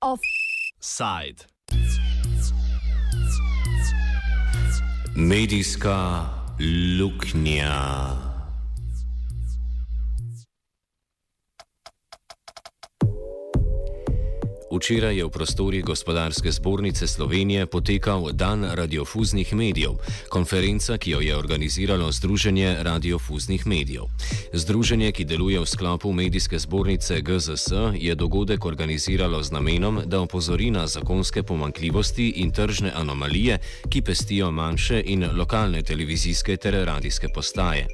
Offside. Medijska luknja. Včeraj je v prostorih Gospodarske zbornice Slovenije potekal Dan radiofuznih medijev, konferenca, ki jo je organiziralo Združenje radiofuznih medijev. Združenje, ki deluje v sklopu medijske zbornice GZS, je dogodek organiziralo z namenom, da opozori na zakonske pomankljivosti in tržne anomalije, ki pestijo manjše in lokalne televizijske ter radijske postaje.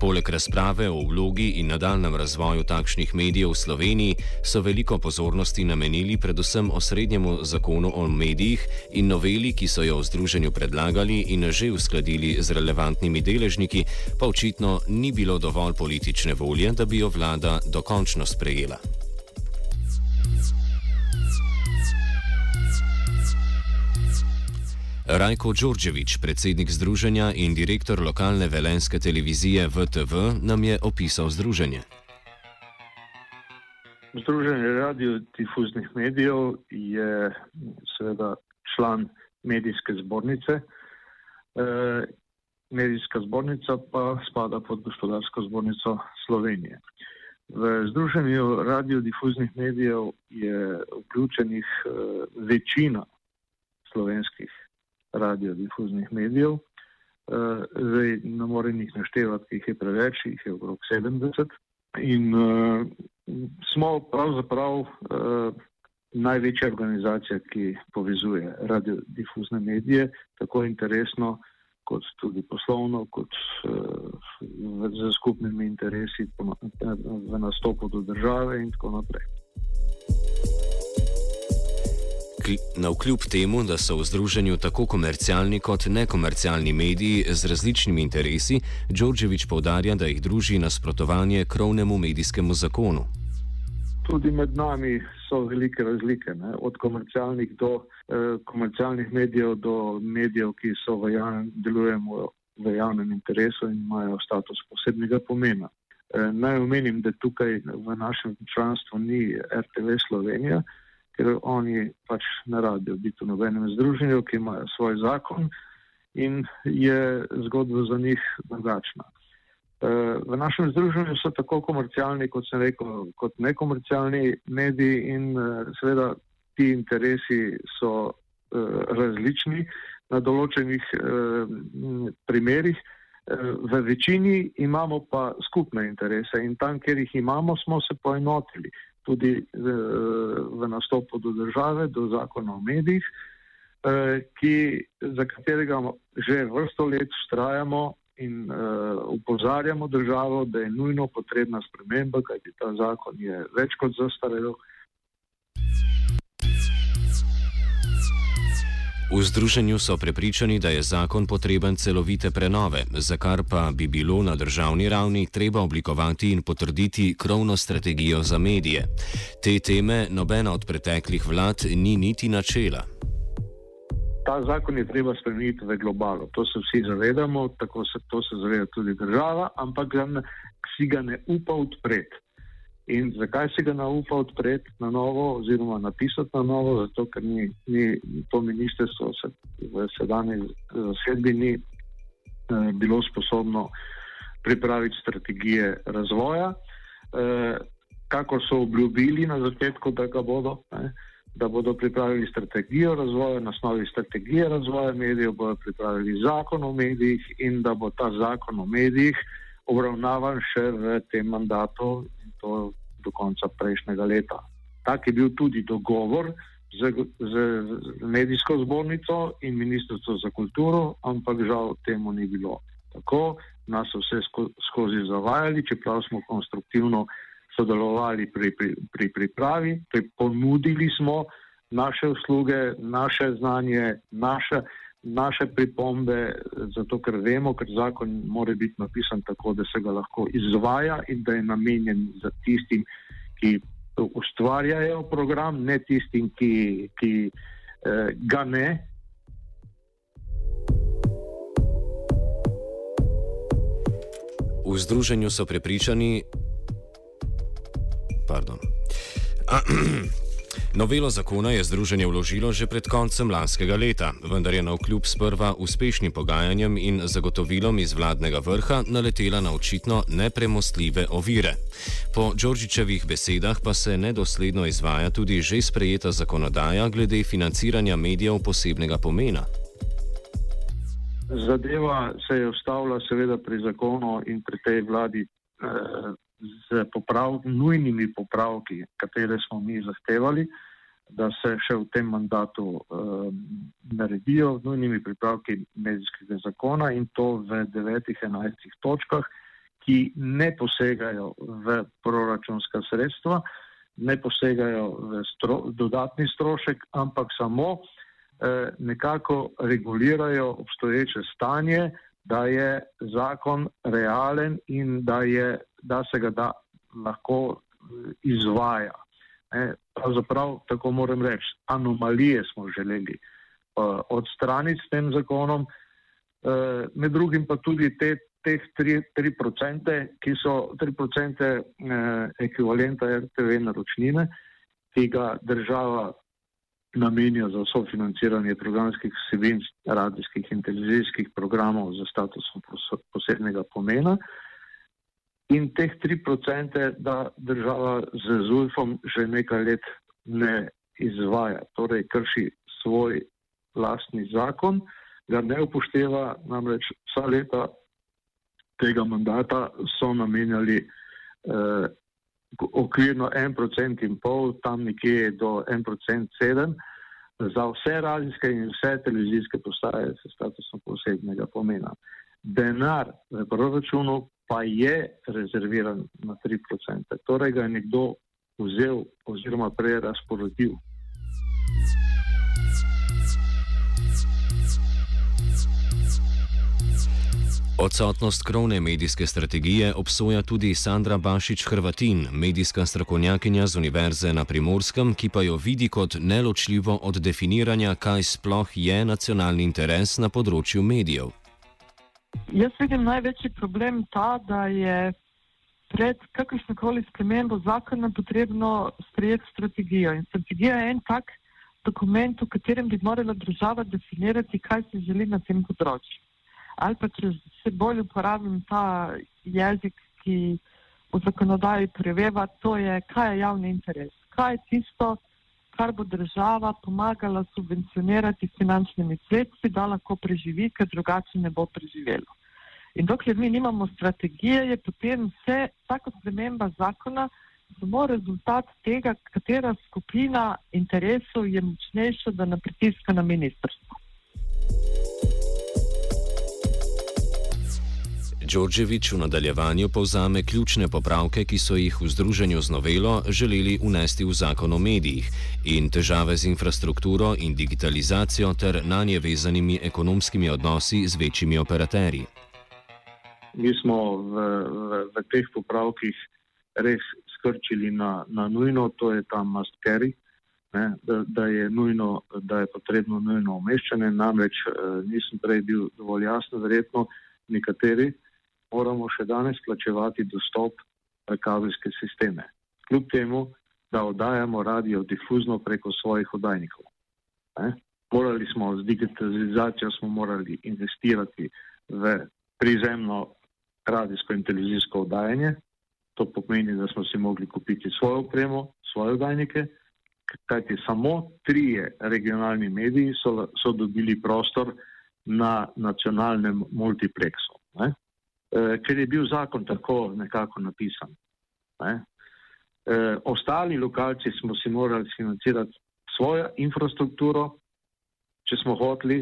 Poleg razprave o vlogi in nadaljem razvoju takšnih medijev v Sloveniji so veliko pozornosti namenili predvsem o srednjemu zakonu o medijih in noveli, ki so jo v združenju predlagali in že uskladili z relevantnimi deležniki, pa očitno ni bilo dovolj politične volje, da bi jo vlada dokončno sprejela. Rajko Đorđević, predsednik združenja in direktor lokalne velenske televizije VTV, nam je opisal združenje. Združenje radiodifuznih medijev je seveda član medijske zbornice. E, medijska zbornica pa spada pod gospodarsko zbornico Slovenije. V Združenju radiodifuznih medijev je vključenih e, večina slovenskih radiodifuznih medijev. E, zdaj ne morem jih naštevati, jih je preveč, jih je okrog 70. In uh, smo pravzaprav uh, največja organizacija, ki povezuje radiodifuzne medije, tako interesno, kot tudi poslovno, kot uh, z skupnimi interesi v nastopu do države in tako naprej. Na vkljub temu, da so v združenju tako komercialni kot nekomercialni mediji z različnimi interesi, Đorđević povdarja, da jih druži nasprotovanje krovnemu medijskemu zakonu. Tudi med nami so velike razlike, ne? od komercialnih do eh, komercialnih medijev do medijev, ki so v javnem, delujemo v javnem interesu in imajo status posebnega pomena. Eh, naj omenim, da tukaj v našem članstvu ni RTV Slovenija ker oni pač ne radijo biti v nobenem združenju, ki imajo svoj zakon in je zgodba za njih drugačna. E, v našem združenju so tako komercialni, kot sem rekel, kot nekomercialni mediji in e, seveda ti interesi so e, različni na določenih primerih. V večini imamo pa skupne interese in tam, kjer jih imamo, smo se poenotili tudi v nastopu do države, do zakona o medijih, eh, ki, za katerega že vrsto let ustrajamo in upozarjamo državo, da je nujno potrebna sprememba, kajti ta zakon je več kot zastarel. V združenju so prepričani, da je zakon potreben celovite prenove, za kar pa bi bilo na državni ravni treba oblikovati in potrditi krovno strategijo za medije. Te teme nobena od preteklih vlad ni niti načela. Ta zakon je treba spremeniti v globalu. To se vsi zavedamo, tako se to se zaveda tudi država, ampak ga ne, si ga ne upa odpreti. In zakaj se ga naupa odpreti na novo, oziroma napisati na novo? Zato, ker ni, ni to ministrstvo se, v sedanji zasedbi ni eh, bilo sposobno pripraviti strategije razvoja, eh, kako so obljubili na začetku, da ga bodo. Ne, da bodo pripravili strategijo razvoja, na osnovi strategije razvoja medijev bodo pripravili zakon o medijih in da bo ta zakon o medijih obravnavan še v tem mandatu to do konca prejšnjega leta. Tak je bil tudi dogovor z, z, z medijsko zbornico in ministrstvo za kulturo, ampak žal temu ni bilo tako. Nas so vse sko, skozi zavajali, čeprav smo konstruktivno sodelovali pri, pri, pri pripravi, pri ponudili smo naše usluge, naše znanje, naše naše pripombe, zato ker vemo, ker zakon mora biti napisan tako, da se ga lahko izvaja in da je namenjen za tistim, ki ustvarjajo program, ne tistim, ki, ki eh, ga ne. V združenju so prepričani. Pardon. Novelo zakona je združenje vložilo že pred koncem lanskega leta, vendar je na vkljub sprva uspešnim pogajanjem in zagotovilom iz vladnega vrha naletela na očitno nepremostljive ovire. Po Đorđičevih besedah pa se nedosledno izvaja tudi že sprejeta zakonodaja glede financiranja medijev posebnega pomena. Zadeva se je ustavila seveda pri zakonu in pri tej vladi z poprav, nujnimi popravki, katere smo mi zahtevali, da se še v tem mandatu uh, naredijo, nujnimi pripravki medijskega zakona in to v devetih, enajstih točkah, ki ne posegajo v proračunska sredstva, ne posegajo v stro, dodatni strošek, ampak samo uh, nekako regulirajo obstoječe stanje, da je zakon realen in da je da se ga da lahko eh, izvaja. Ne, pravzaprav, tako moram reči, anomalije smo želeli uh, odstraniti s tem zakonom, uh, med drugim pa tudi te, teh 3%, ki so 3% uh, ekvivalenta RTV naročnine, ki ga država namenja za sofinanciranje programskih vsebin radijskih in televizijskih programov za statusom posebnega pomena. In teh 3%, da država z ZULFom že nekaj let ne izvaja, torej krši svoj lastni zakon, ga ne upošteva, namreč vsa leta tega mandata so namenjali eh, okvirno 1% in pol, tam nekje do 1% sedem, za vse radijske in vse televizijske postaje s statusom posebnega pomena. Denar v proračunu pa je rezerviran na 3%. Torej ga je nekdo vzel oziroma prej Odsotnost krovne medijske strategije obsoja tudi Sandra Bašič Hrvatin, medijska strokovnjakinja z Univerze na Primorskem, ki pa jo vidi kot neločljivo od definiranja, kaj sploh je nacionalni interes na področju medijev. Jaz vidim največji problem ta, da je pred kakršno koli spremembo zakona potrebno sprejeti strategijo. In strategija je en tak dokument, v katerem bi morala država definirati, kaj se želi na tem področju. Ali pa če se bolj uporabim ta jezik, ki v zakonodaji preveva, to je, kaj je javni interes. Kaj je tisto, kar bo država pomagala subvencionirati s finančnimi sredstvi, da lahko preživi, ker drugače ne bo preživelo. In dokler mi nimamo strategije, je potem vse, vsaka sprememba zakona samo rezultat tega, katera skupina interesov je močnejša, da ne pritiska na ministrstvo. Đorđevič v nadaljevanju povzame ključne popravke, ki so jih v združenju z novelo želeli unesti v zakon o medijih in težave z infrastrukturo in digitalizacijo ter na nje vezanimi ekonomskimi odnosi z večjimi operaterji. Mi smo v, v, v teh popravkih res skrčili na, na nujno, to je ta must carry, ne, da, da je nujno, da je potrebno nujno umeščanje, namreč eh, nisem prej bil dovolj jasno, verjetno nekateri moramo še danes plačevati dostop v kabelske sisteme. Kljub temu, da oddajamo radio difuzno preko svojih oddajnikov. Ne? Morali smo z digitalizacijo smo morali investirati v prizemno radijsko in televizijsko oddajanje. To pomeni, da smo si mogli kupiti svojo opremo, svoje oddajnike, kajti samo trije regionalni mediji so, so dobili prostor na nacionalnem multiplexu. Ne? Eh, ker je bil zakon tako nekako napisan. Ne. E, ostali lokalci smo si morali financirati svojo infrastrukturo, če smo hoteli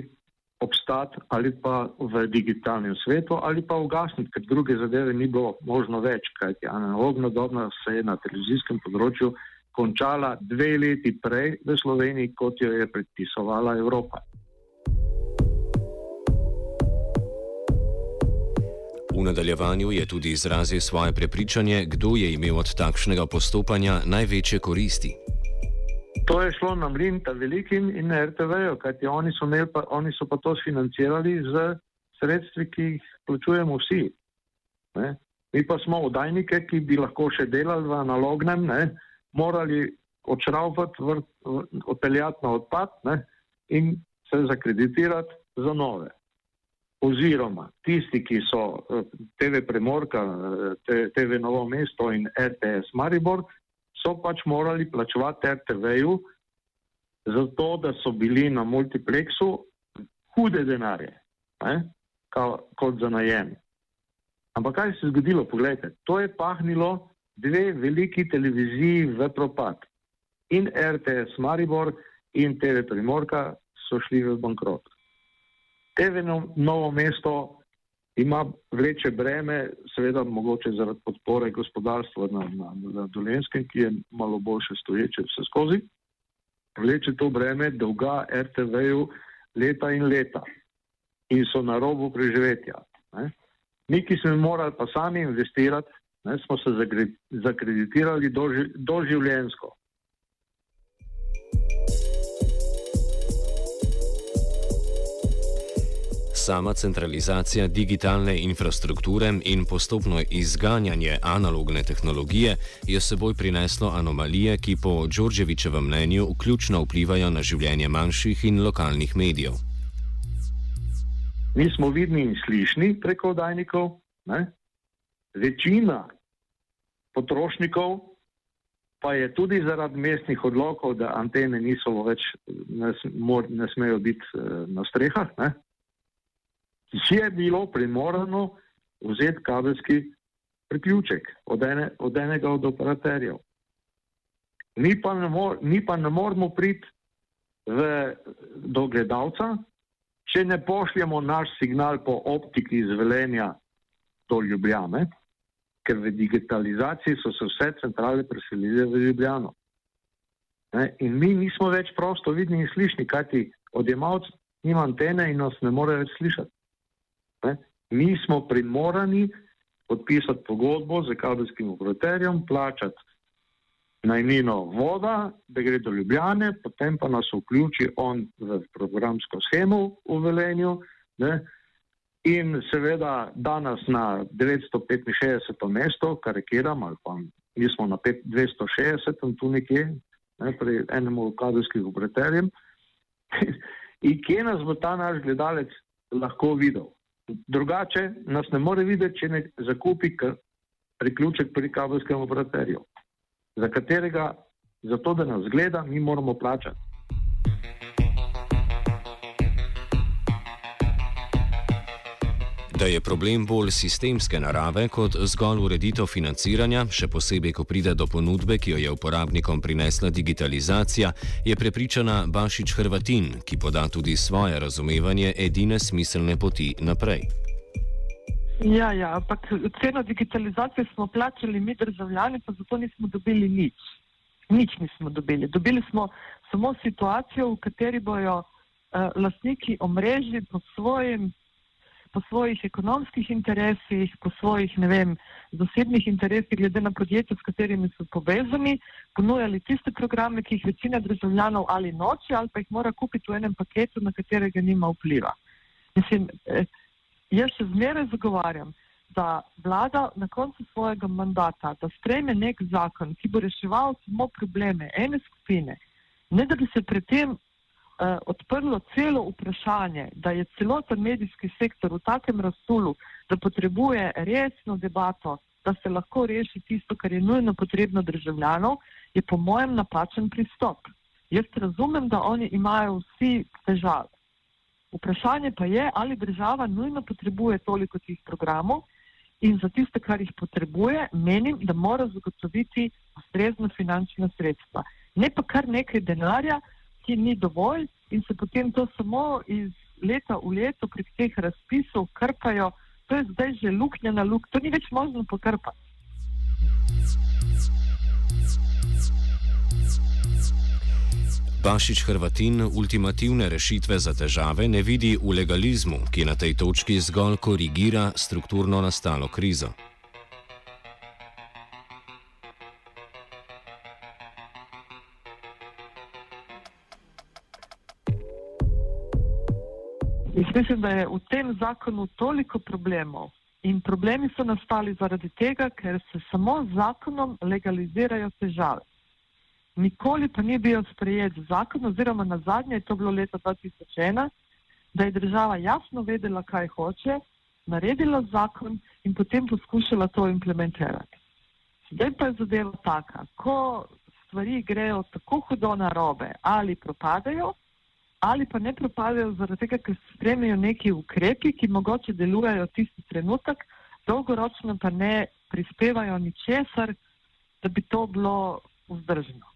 obstati ali pa v digitalnem svetu ali pa ugasniti, ker druge zadeve ni bilo možno več, kajti analogna doba se je na televizijskem področju končala dve leti prej v Sloveniji, kot jo je predpisovala Evropa. V nadaljevanju je tudi izrazil svoje prepričanje, kdo je imel od takšnega postopanja največje koristi. To je šlo na mlin, ta velikim in na RTV, kajti oni so, pa, oni so pa to financirali z sredstvi, ki jih plačujemo vsi. Ne? Mi pa smo oddajnike, ki bi lahko še delali v analognem, ne, morali odšraufati, odpeljati na odpad ne, in se zakreditirati za nove. Oziroma, tisti, ki so eh, TV Premorka, eh, TV Novo mesto in RTS Maribor, so pač morali plačevati RTV-ju, zato da so bili na multiplexu hude denarje, ne, kot za najem. Ampak kaj se je zgodilo? Poglejte, to je pahnilo dve veliki televiziji v propad. In RTS Maribor in TV Primorka so šli v bankrot. TV no, Novo mesto ima vleče breme, seveda mogoče zaradi podpore gospodarstva na, na, na Dolenskem, ki je malo boljše stoječe vse skozi. Vleče to breme dolga RTV-ju leta in leta in so na robu preživetja. Ne? Mi, ki smo morali pa sami investirati, ne, smo se zakreditirali doživljensko. Sama centralizacija digitalne infrastrukture in postopno izganjanje analogne tehnologije je seboj prineslo anomalije, ki po Đorđevičevem mnenju ključno vplivajo na življenje manjših in lokalnih medijev. Mi smo vidni in slišni preko oddajnikov, ne? večina potrošnikov pa je tudi zaradi mestnih odlokov, da antene niso več, ne, ne smejo biti eh, na strehah, ne? Je bilo primorano vzeti kabelski priključek od, ene, od enega od operaterjev. Mi pa ne, mor, mi pa ne moramo priti do gledalca, če ne pošljemo naš signal po optiki iz Velenja do Ljubljane, ker v digitalizaciji so se vse centrale preselile v Ljubljano. Ne? In mi nismo več prosto vidni in slišni, kajti odjemalc nima antene in nas ne more več slišati. Ne? Mi smo primorani podpisati pogodbo z kabelskim operaterjem, plačati najmino voda, da gre do Ljubljane, potem pa nas vključi on v programsko schemo v Velenju. Ne? In seveda danes na 965. mesto, karikiram, ali pa mi smo na 260. tu nekje, ne, pri enem od kadrovskih operaterjev. In kje nas bo ta naš gledalec lahko videl? Drugače nas ne more videti, če ne zakupi priključek pri kabelskem operaterju za katerega, za to, da nas gleda, mi moramo plačati. Da je problem bolj sistemske narave kot zgolj ureditev financiranja, še posebej, ko pride do ponudbe, ki jo je uporabnikom prinesla digitalizacija, je prepričana Bašič Hrvatin, ki poda tudi svoje razumevanje edine smiselne poti naprej. Ja, ja, ampak ceno digitalizacije smo plačali mi državljani, pa zato nismo dobili nič. Nič nismo dobili. Dobili smo samo situacijo, v kateri bojo uh, lastniki omrežji po, svojim, po svojih ekonomskih interesih, po svojih, ne vem, zasebnih interesih, glede na podjetja, s katerimi so povezani, ponujali tiste programe, ki jih večina državljanov ali noče, ali pa jih mora kupiti v enem paketu, na katerega nima vpliva. Mislim, eh, Jaz še zmeraj zagovarjam, da vlada na koncu svojega mandata, da sprejme nek zakon, ki bo reševal samo probleme ene skupine, ne da bi se pri tem uh, odprlo celo vprašanje, da je celoten medijski sektor v takem razsulu, da potrebuje resno debato, da se lahko reši tisto, kar je nujno potrebno državljanov, je po mojem napačen pristop. Jaz razumem, da oni imajo vsi težave. Vprašanje pa je, ali država nujno potrebuje toliko teh programov in za tiste, kar jih potrebuje, menim, da mora zagotoviti ustrezno finančna sredstva. Ne pa kar nekaj denarja, ki ni dovolj in se potem to samo iz leta v leto prek teh razpisov krpajo. To je zdaj že luknja na luk, to ni več možno pokrpati. Bašič Hrvatin ultimativne rešitve za težave ne vidi v legalizmu, ki na tej točki zgolj korigira strukturno nastalo krizo. Mislim, da je v tem zakonu toliko problemov In problemi so nastali zaradi tega, ker se samo z zakonom legalizirajo težave. Nikoli pa ni bil sprejet zakon, oziroma na zadnje je to bilo leta 2001, da je država jasno vedela, kaj hoče, naredila zakon in potem poskušala to implementirati. Zdaj pa je zadeva taka, ko stvari grejo tako hudo na robe ali propadajo, ali pa ne propadajo zaradi tega, ker se spremijo neki ukrepi, ki mogoče delujejo tisti trenutek, dolgoročno pa ne prispevajo ničesar, da bi to bilo vzdržno.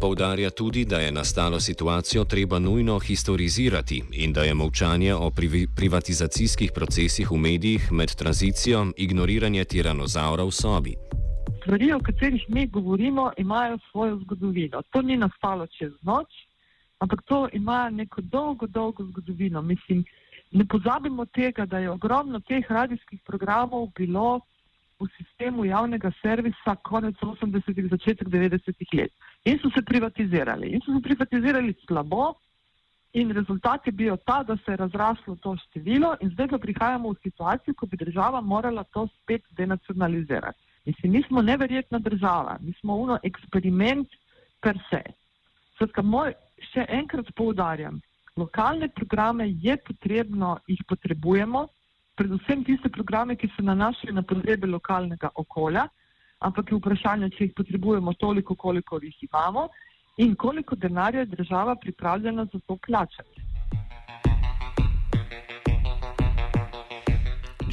Poudarja tudi, da je nastalo situacijo treba nujno historizirati in da je molčanje o privatizacijskih procesih v medijih med tranzicijo ignoriranje tiranozaura v sobi. Stvari, o katerih mi govorimo, imajo svojo zgodovino. To ni nastalo čez noč, ampak to ima neko dolgo, dolgo zgodovino. Mislim, ne pozabimo tega, da je ogromno teh radijskih programov bilo v sistemu javnega servisa konec 80-ih, začetek 90-ih let. In so se privatizirali. In so se privatizirali slabo, in rezultat je bil ta, da se je razraslo to število, in zdaj pa prihajamo v situacijo, ko bi država morala to spet denacionalizirati. Mislim, mi smo neverjetna država, mi smo uno eksperiment per se. Svetka, moj, še enkrat poudarjam, lokalne programe je potrebno, jih potrebujemo, predvsem tiste programe, ki se nanašajo na potrebe lokalnega okolja, ampak je vprašanje, če jih potrebujemo toliko, koliko jih imamo in koliko denarja je država pripravljena za to plačati.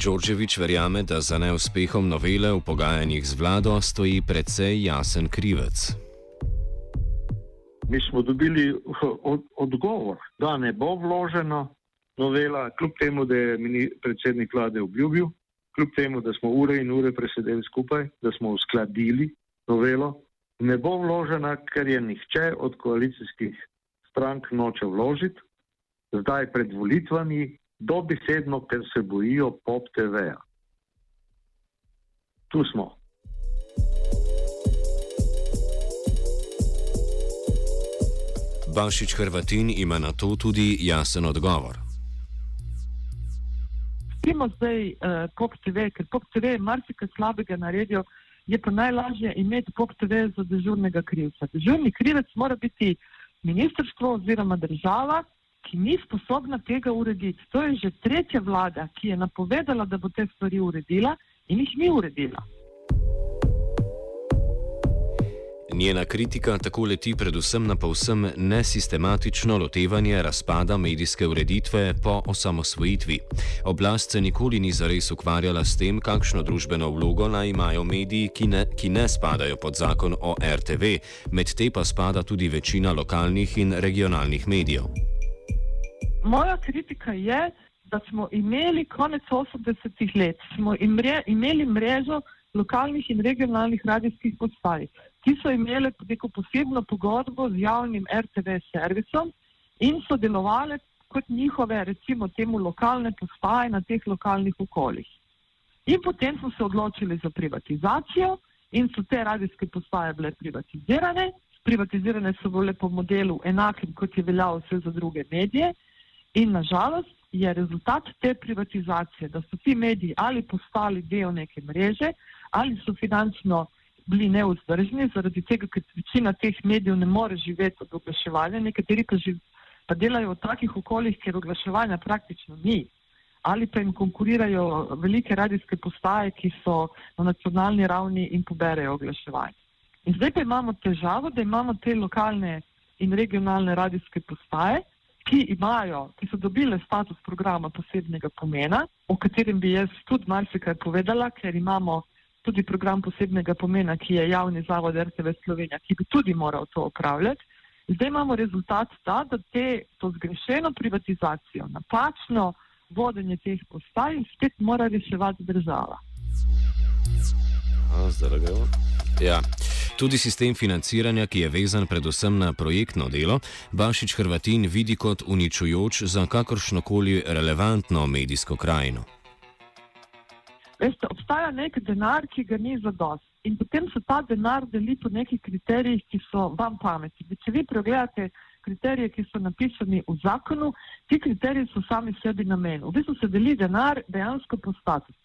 Đorđevič verjame, da za neuspehom novele v pogajanjih z vlado stoji precej jasen krivec. Mi smo dobili od, odgovor, da ne bo vloženo, novela, kljub temu, da je predsednik vlade obljubil, kljub temu, da smo ure in ure presedeli skupaj, da smo uskladili novelo, ne bo vložena, ker je nihče od koalicijskih strank noče vložiti, zdaj pred volitvami, dobesedno, ker se bojijo pop TV-ja. Tu smo. Bašič Hrvatin ima na to tudi jasen odgovor pustimo zdaj uh, Pop TV, ker Pop TV je marsikaj slabega naredil, je pa najlažje imeti Pop TV za dežurnega krivca. Dežurni krivec mora biti ministrstvo oziroma država, ki ni sposobna tega urediti. To je že tretja vlada, ki je napovedala, da bo te stvari uredila in jih ni uredila. Njena kritika tako leti predvsem na povsem nesistematično lotevanje razpada medijske ureditve po osamosvojitvi. Oblast se nikoli ni zares ukvarjala s tem, kakšno družbeno vlogo naj imajo mediji, ki ne, ki ne spadajo pod zakon o RTV, med te pa spada tudi večina lokalnih in regionalnih medijev. Moja kritika je, da smo imeli konec 80-ih let, smo imeli mrežo lokalnih in regionalnih radijskih postaj ki so imele neko posebno pogodbo z javnim RTV servisom in so delovale kot njihove, recimo, temu lokalne postaje na teh lokalnih okoljih. In potem smo se odločili za privatizacijo in so te radijske postaje bile privatizirane. Privatizirane so bile po modelu enakim, kot je veljal vse za druge medije. In nažalost je rezultat te privatizacije, da so ti mediji ali postali del neke mreže ali so finančno bili neuzdržni, zaradi tega, ker večina teh medijev ne more živeti od oglaševanja, nekateri pa, živ, pa delajo v takih okoljih, kjer oglaševanja praktično ni. Ali pa jim konkurirajo velike radijske postaje, ki so na nacionalni ravni in poberajo oglaševanje. In zdaj pa imamo težavo, da imamo te lokalne in regionalne radijske postaje, ki imajo, ki so dobile status programa posebnega pomena, o katerem bi jaz tudi marsikaj povedala, ker imamo tudi program posebnega pomena, ki je javni zavod RTV Slovenija, ki bi tudi moral to upravljati. Zdaj imamo rezultat ta, da te, to zgrešeno privatizacijo, napačno vodenje teh postaj spet mora reševati država. Ja. Tudi sistem financiranja, ki je vezan predvsem na projektno delo, Bašič Hrvatin vidi kot uničujoč za kakršnokoli relevantno medijsko krajino. Veste, obstaja nek denar, ki ga ni zadost. In potem se ta denar deli po nekih kriterijih, ki so vam pametni. Če vi pregledate kriterije, ki so napisani v zakonu, ti kriteriji so sami sebi namen. V bistvu se deli denar dejansko po statusu.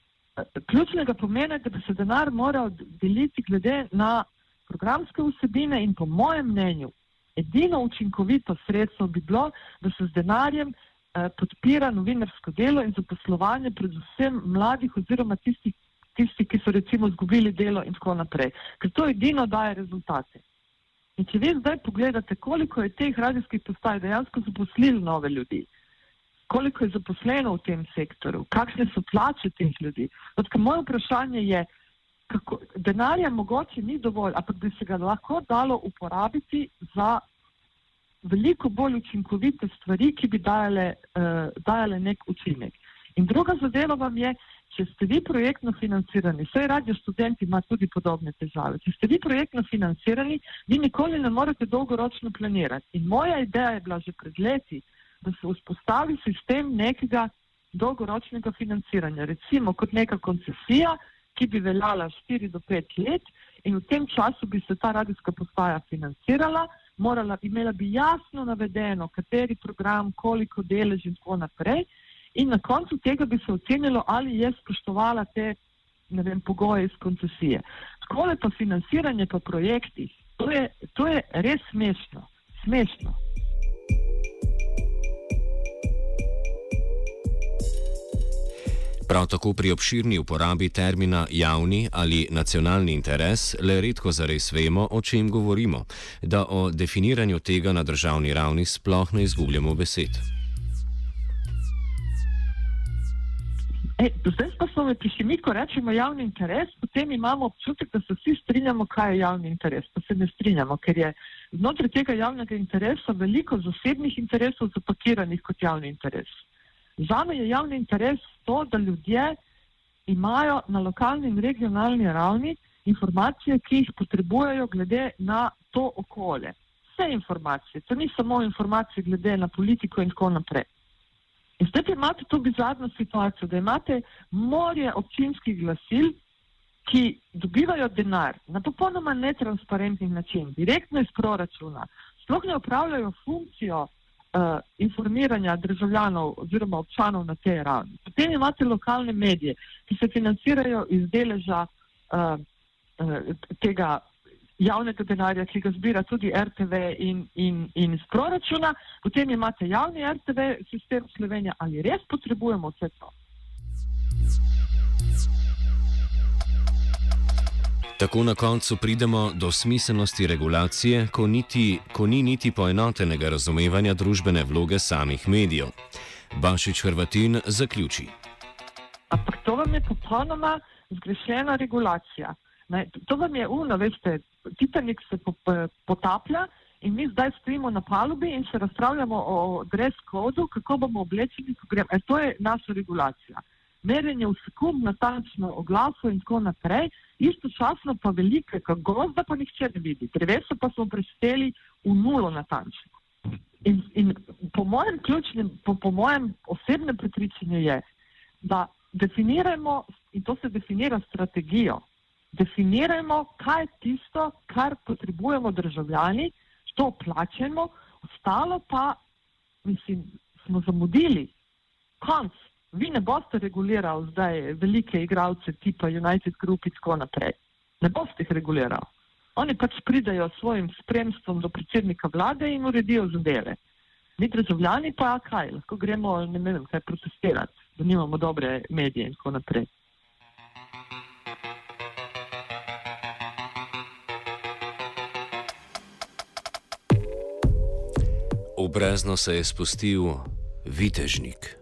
Ključnega pomena je, da bi se denar moral deliti glede na programske vsebine in po mojem mnenju edino učinkovito sredstvo bi bilo, da se z denarjem eh, podpira novinarsko delo in zaposlovanje predvsem mladih oziroma tistih, tisti, ki so recimo izgubili delo in tako naprej. Ker to edino daje rezultate. In če vi zdaj pogledate, koliko je teh radijskih postaj dejansko zaposlili nove ljudi, koliko je zaposleno v tem sektoru, kakšne so plače teh ljudi. Odkaj moje vprašanje je, kako, denarja mogoče ni dovolj, ampak bi se ga lahko dalo uporabiti za veliko bolj učinkovite stvari, ki bi dajale, uh, dajale nek učinek. In druga zadeva vam je, če ste vi projektno financirani, vse radio študenti ima tudi podobne težave, če ste vi projektno financirani, vi nikoli ne morete dolgoročno planirati. In moja ideja je bila že pred leti, da se vzpostavi sistem nekega dolgoročnega financiranja, recimo kot neka koncesija, ki bi veljala 4 do 5 let in v tem času bi se ta radijska postaja financirala, morala, imela bi jasno navedeno, kateri program, koliko delež in tako naprej in na koncu tega bi se ocenilo, ali je spoštovala te vem, pogoje iz koncesije. Tako je pa financiranje po projektih, to je, to je res smešno. smešno. Prav tako pri obširni uporabi termina javni ali nacionalni interes le redko zares vemo, o čem govorimo, da o definiranju tega na državni ravni sploh ne izgubljamo besed. E, zdaj pa smo prišli mi, ko rečemo javni interes, potem imamo občutek, da se vsi strinjamo, kaj je javni interes. Pa se ne strinjamo, ker je znotraj tega javnega interesa veliko zasebnih interesov zapakiranih kot javni interes. Zame je javni interes to, da ljudje imajo na lokalni in regionalni ravni informacije, ki jih potrebujejo glede na to okolje. Vse informacije, to ni samo informacije glede na politiko in tako naprej. In zdaj imate to bizarno situacijo, da imate morje občinskih glasil, ki dobivajo denar na popolnoma netransparentni način, direktno iz proračuna, sploh ne upravljajo funkcijo uh, informiranja državljanov oziroma občanov na tej ravni. Potem imate lokalne medije, ki se financirajo iz deleža uh, uh, tega javnega denarja, ki ga zbira tudi RTV in, in, in iz proračuna, potem imate javni RTV sistem Slovenije, ali res potrebujemo vse to? Tako na koncu pridemo do smiselnosti regulacije, ko, niti, ko ni niti poenotenega razumevanja družbene vloge samih medijev. Bašič Hrvatin zaključi. Ampak to vam je popolnoma zgrešena regulacija. Ne, to vam je uno, veste, Titanik se potaplja in mi zdaj stojimo na palubi in se razpravljamo o dress kodu, kako bomo oblečeni, ko gremo. E, to je naša regulacija. Merjenje v sekund, natančno oglasu in tako naprej, istočasno pa velike, kot gozda pa nihče ne vidi. Drevesa pa smo prešteli v nulo natančno. In, in po mojem ključnem, po, po mojem osebnem prepričanju je, da definiramo, in to se definira strategijo, definirajmo, kaj je tisto, kar potrebujemo državljani, to plačemo, ostalo pa, mislim, smo zamudili. Konc, vi ne boste regulirali zdaj velike igralce tipa United Group in tako naprej. Ne boste jih regulirali. Oni pač pridajo s svojim spremstvom do predsednika vlade in uredijo zadeve. Mi državljani pa kaj, lahko gremo, ne vem, kaj protestirati, da nimamo dobre medije in tako naprej. V brezno se je spustil vitežnik.